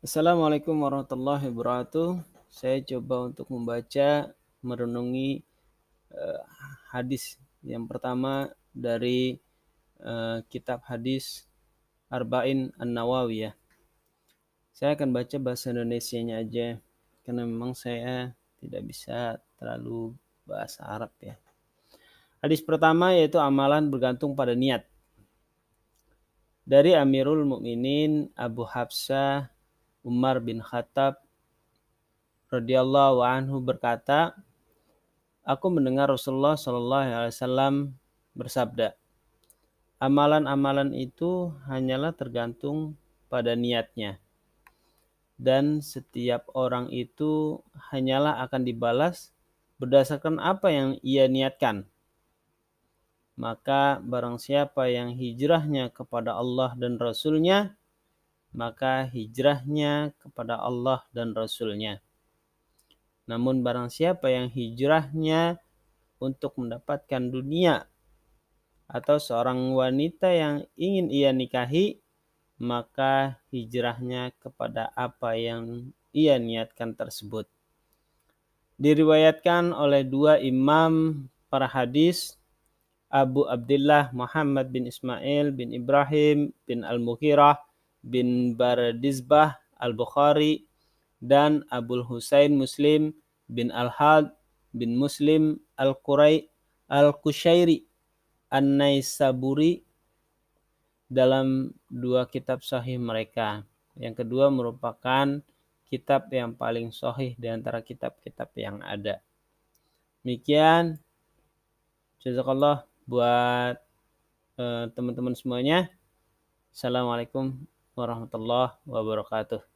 Assalamualaikum warahmatullahi wabarakatuh. Saya coba untuk membaca, merenungi uh, hadis yang pertama dari uh, kitab hadis Arba'in An-Nawawiyah. Saya akan baca bahasa Indonesia-nya aja karena memang saya tidak bisa terlalu bahasa Arab ya. Hadis pertama yaitu amalan bergantung pada niat. Dari Amirul Mukminin Abu Hafsah Umar bin Khattab radhiyallahu anhu berkata, Aku mendengar Rasulullah Shallallahu alaihi wasallam bersabda, amalan-amalan itu hanyalah tergantung pada niatnya. Dan setiap orang itu hanyalah akan dibalas berdasarkan apa yang ia niatkan. Maka barang siapa yang hijrahnya kepada Allah dan Rasulnya, maka hijrahnya kepada Allah dan Rasulnya. Namun barang siapa yang hijrahnya untuk mendapatkan dunia atau seorang wanita yang ingin ia nikahi, maka hijrahnya kepada apa yang ia niatkan tersebut. Diriwayatkan oleh dua imam para hadis, Abu Abdullah Muhammad bin Ismail bin Ibrahim bin Al-Mughirah bin Bardizbah Al-Bukhari dan Abul Husain Muslim bin Al-Had bin Muslim Al-Qurai Al-Kushairi An-Naisaburi dalam dua kitab sahih mereka. Yang kedua merupakan kitab yang paling sahih di antara kitab-kitab yang ada. Demikian jazakallah buat eh, teman-teman semuanya. Assalamualaikum warahmatullahi wabarakatuh.